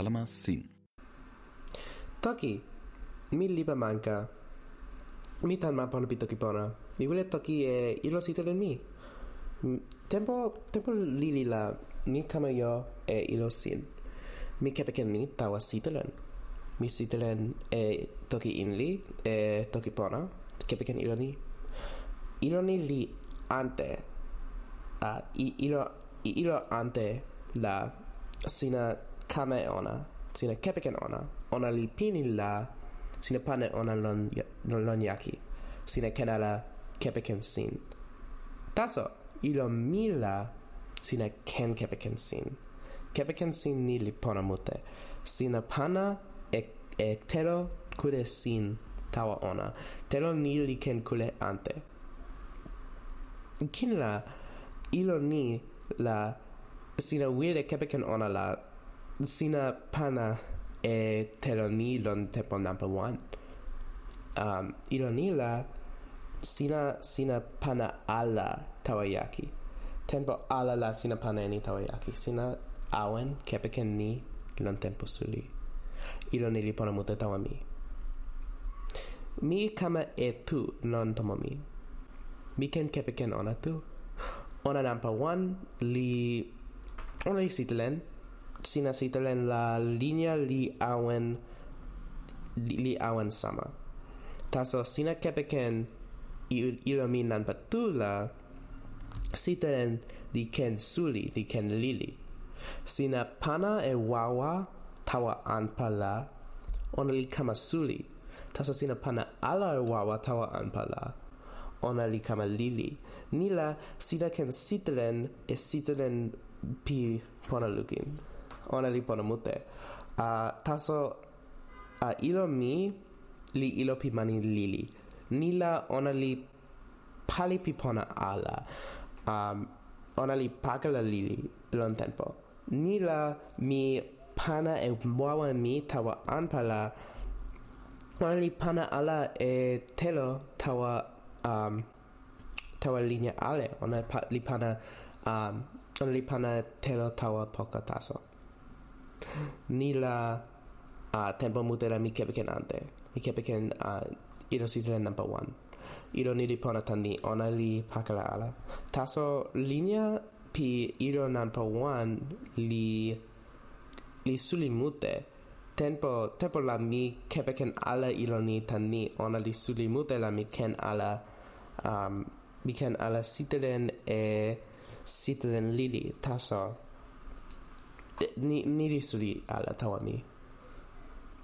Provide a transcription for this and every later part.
kalama sin. Toki, mi liba manca. Mi tan ma pon pito pona. Mi wile toki e ilo sitelen mi. Tempo, tempo lili la ni kamayo e ilo sin. Mi kepeken ni tawa sitelen. Mi sitelen e toki inli e toki pona. Kepeken ilo ni. Ilo ni li ante. Uh, i, ilo, ilo ante la sina kame ona. Sina kepeken ona. Ona li pini la sina pane ona lon lon yaki sina kenala kepeken sin. Taso ilo mila sina ken kepeken sin. Kepeken sin ni li pona mute. Sina pana e, e telo kude sin tawa ona. Telo ni li ken kule ante. Kin la ilo ni la sina wile kepeken ona la sina pana e telonilon tempo number one. Um, ironila sina sina pana ala tawayaki. Tempo ala la sina pana ni tawayaki. Sina awen kepeken ni lon tempo suli. Ironili pona mute tawa mi. Mi kama e tu non tomo mi. Mi ken kepeken ona tu. Ona number one li... Ona li sin acetar la linea li awen li, li awen sama taso sina kepeken il nan patula siteren li ken suli li ken lili. Sina pana e wawa tawa anpa la ona li kama suli. Taso sina pana ala e wawa tawa anpa la ona li kama lili. Nila sina ken sitelen e sitelen pi pona lukin ona li pona mute. Uh, taso uh, ilo mi li ilo pi mani lili. Nila ona li pali pi pona ala. Um, ona li pakala lili lon tempo. Nila mi pana e wawa mi tawa anpala ona li pana ala e telo tawa um, tawa linea ale ona pa, li pana um, ona li pana telo tawa poka taso nila uh, tempo mutera mi kepekenante mi kepeken uh, ilo sitre number one. Ilo nili pona tani ona li pakala ala. Taso linea pi ilo number one li li suli mute. Tempo tempo la mi kepeken ala ilo ni tani ona li suli mute la mi ken ala um, mi ken ala sitelen e sitelen lili. Taso Ni ni li alla tawami mi.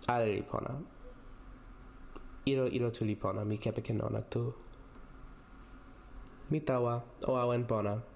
Al Lipona. Iro iro tu Lipona, mi kepe ke non tu. Mi tawa, o awen bona.